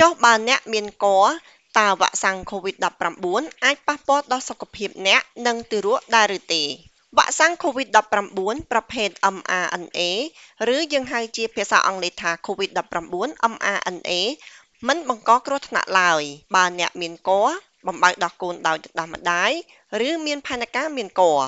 ចុះបើអ្នកមានគភ៌ តើវ៉ាក់សាំង COVID-19 អាចប៉ះពាល់ដល់សុខភាពអ្នក និងទារកដែរឬទេវ៉ាក់សាំង COVID-19 ប្រភេទ mRNA ឬយើងហៅជាភាសាអង់គ្លេសថា COVID-19 mRNA មិនបង្កគ្រោះថ្នាក់ឡើយ បើអ្នកមានគភ៌ បំបៅដោះកូនដោយទឹកដោះម្ដាយ ឬមានផែនការមានគភ៌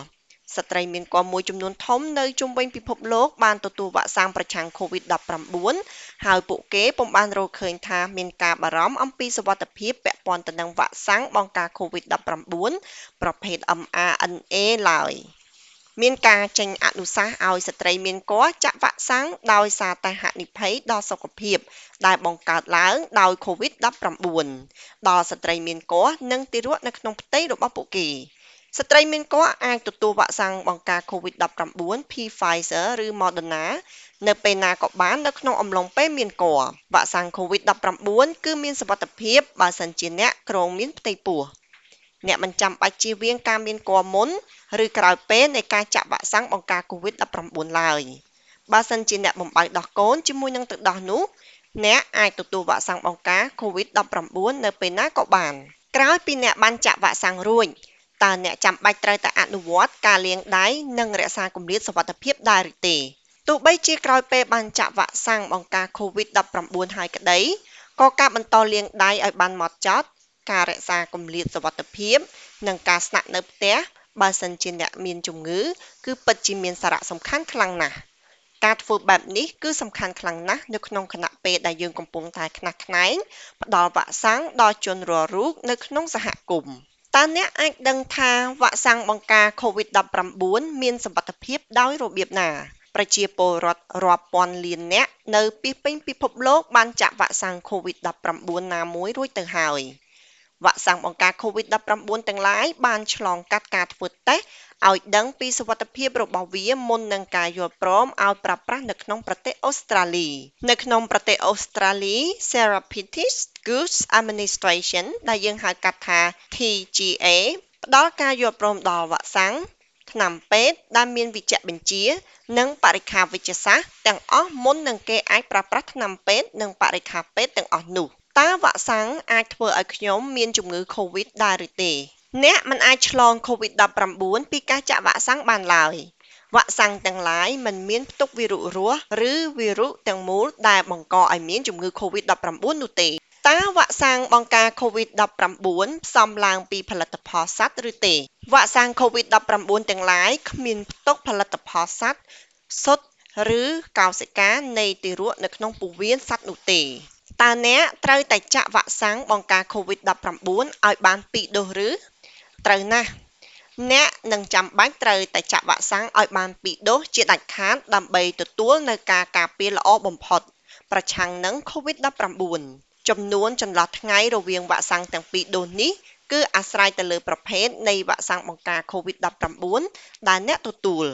ស្ត្រីមានគភ៌មួយចំនួនធំនៅជុំវិញពិភពលោកបានទទួលវ៉ាក់សាំងប្រឆាំង COVID-19 ហើយពួកគេពុំបានរកឃើញថាមានការបារម្ភអំពីសុវត្ថិភាពពាក់ព័ន្ធទៅនឹងវ៉ាក់សាំងបង្ការ COVID-19 ប្រភេទ mRNA ឡើយ។មានការចេញអនុសាសន៍ឲ្យស្ត្រីមានគភ៌ចាក់វ៉ាក់សាំងដោយសារតែហានិភ័យដល់សុខភាព ដែលបង្កើតឡើងដោយ COVID-19 ដល់ស្ត្រីមានគភ៌និងទារកនៅក្នុងផ្ទៃរបស់ពួកគេ ស្ត្រីមានគភ៌អាចទទួលវ៉ាក់សាំងបង្ការ COVID-19 Pfizer ឬ Moderna នៅពេលណាក៏បាននៅក្នុងអំឡុងពេលមានគភ៌វ៉ាក់សាំង COVID-19 គឺមានសុវត្ថិភាពបើសិនជាអ្នកគ្រងមានផ្ទៃពោះអ្នកមិនចាំបាច់ជៀសវាងការមានគភ៌មុនឬក្រោយពេលនៃការចាក់វ៉ាក់សាំងបង្ការ COVID-19 ឡើយបើសិនជាអ្នកបំបៅដោះកូនជាមួយនឹងទឹកដោះនោះអ្នកអាចទទួលវ៉ាក់សាំងបង្ការ COVID-19 នៅពេលណាក៏បាន ក្រោយពីអ្នកបានចាក់វ៉ាក់សាំងរួច តើអ្នកចាំបាច់ត្រូវតែអនុវត្តការលាងដៃនិងរក្សាគម្លាតសុវត្ថិភាពដែរឬទេទោះបីជាក្រោយពេលបានចាក់វ៉ាក់សាំងបង្ការ COVID-19 ហើយក្តីក៏ការបន្តលាងដៃឲ្យបានហ្មត់ចត់ការរក្សាគម្លាតសុវត្ថិភាព និងការស្នាក់នៅផ្ទះបើសិនជាអ្នកមានជំងឺ គឺពិតជាមានសារៈសំខាន់ខ្លាំងណាស់ការធ្វើបែបនេះគឺសំខាន់ខ្លាំងណាស់នៅក្នុងគណៈពេលដែលយើងកំពុងតែខ្នះខ្នែងផ្ដល់វ៉ាក់សាំងដល់ជនរាល់រូបនៅក្នុងសហគមន៍ តើអ្នកអាចដឹងថាវ៉ាក់សាំងបង្ការ COVID-19 មានសុវត្ថិភាពដោយរបៀបណា ប្រជាពលរដ្ឋរាប់ពាន់លាននាក់នៅពីពេញពិភពលោកបានចាក់វ៉ាក់សាំង COVID-19 ណាមួយរួចទៅហើយ។ វ៉ាក់សាំងបង្ការ COVID-19 ទាំងឡាយបានឆ្លងកាត់ការធ្វើតេស្តឲ្យដឹងពីសុវត្ថិភាពរបស់វាមុននឹងការយល់ព្រមឲ្យប្រើប្រាស់នៅក្នុងប្រទេសអូស្ត្រាលី នៅក្នុងប្រទេសអូស្ត្រាលី Therapeutics Goods Administration ដែលយើងហៅកាត់ថា TGA ផ្ដល់ការយល់ព្រមដល់វ៉ាក់សាំងថ្នាំពេទ្យដែលមានវិជ្ជបញ្ជា និងបរិក្ខារវិទ្យាសាស្ត្រទាំងអស់មុននឹងគេអាចប្រើប្រាស់ថ្នាំពេទ្យនិងបរិក្ខារពេទ្យទាំងអស់នោះ។ តើវ៉ាក់សាំងអាចធ្វើឲ្យខ្ញុំមានជំងឺ COVID ដែរឬទេអ្នកមិនអាចឆ្លង COVID-19 ពីការចាក់វ៉ាក់សាំងបានឡើយវ៉ាក់សាំងទាំងឡាយមិនមានផ្ទុកវីរុសរស់ឬវីរុសទាំងមូលដែលបង្កឲ្យមានជំងឺ COVID-19 នោះទេតើវ៉ាក់សាំងបង្ការ COVID-19 ផ្សំឡើងពីផលិតផលសត្វឬទេវ៉ាក់សាំង COVID-19 ទាំងឡាយគ្មានផ្ទុកផលិតផលសត្វសុទ្ធឬកោសិកានៃទារកនៅក្នុងពោះវៀនសត្វនោះទេ តើអ្នកត្រូវតែចាក់វ៉ាក់សាំងបង្ការ COVID-19 ឲ្យបាន2ដូសឬត្រូវណាស់អ្នកនឹងចាំបាច់ត្រូវតែចាក់វ៉ាក់សាំងឲ្យបាន2ដូសជាដាច់ខាតដើម្បីទទួលនៅការការពារល្អបំផុត ប្រឆាំងនឹង COVID-19 ចំនួនចន្លោះថ្ងៃរវាងវ៉ាក់សាំងទាំងពីរដូសនេះគឺអាស្រ័យទៅលើប្រភេទនៃវ៉ាក់សាំងបង្ការ COVID-19 ដែលអ្នកទទួល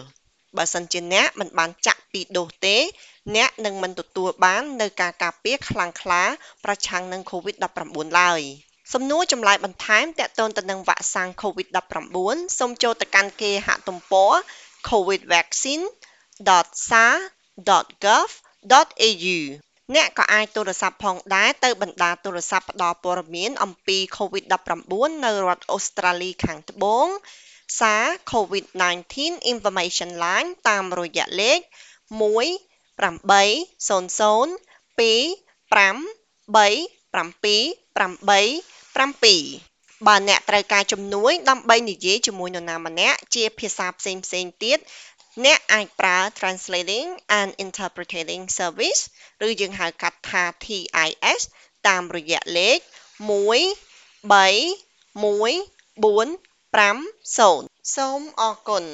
បើសិនជាអ្នកមិនបានចាក់ពីរដូសទេ អ្នកនឹងមិនទទួលបាននូវការការពារខ្លាំងក្លាប្រឆាំងនឹង COVID-19 ឡើយសំណួរចម្លើយបន្ថែមទាក់ទងទៅនឹងវ៉ាក់សាំង COVID-19 សូមចូលទៅកាន់គេហទំព័រ covidvaccine.sa.gov.au អ្នកក៏អាចទូរស័ព្ទផងដែរទៅបណ្ដាទូរស័ព្ទផ្ដល់ព័ត៌មានអំពី COVID-19 នៅរដ្ឋអូស្ត្រាលីខាងត្បូង សារ COVID-19 Information Line តាមរយៈលេខ 1 8 0 0 2 5 3 7 7 7បើអ្នកត្រូវការជំនួយដើម្បីនិយាយជាមួយនរណាម្នាក់ជាភាសាផ្សេងផ្សេងទៀតអ្នកអាចប្រើ Translating and Interpreting Service ឬយើងហៅកាត់ថា TIS តាមរយៈលេខ1 3 1 4 5 0សូមអរគុណ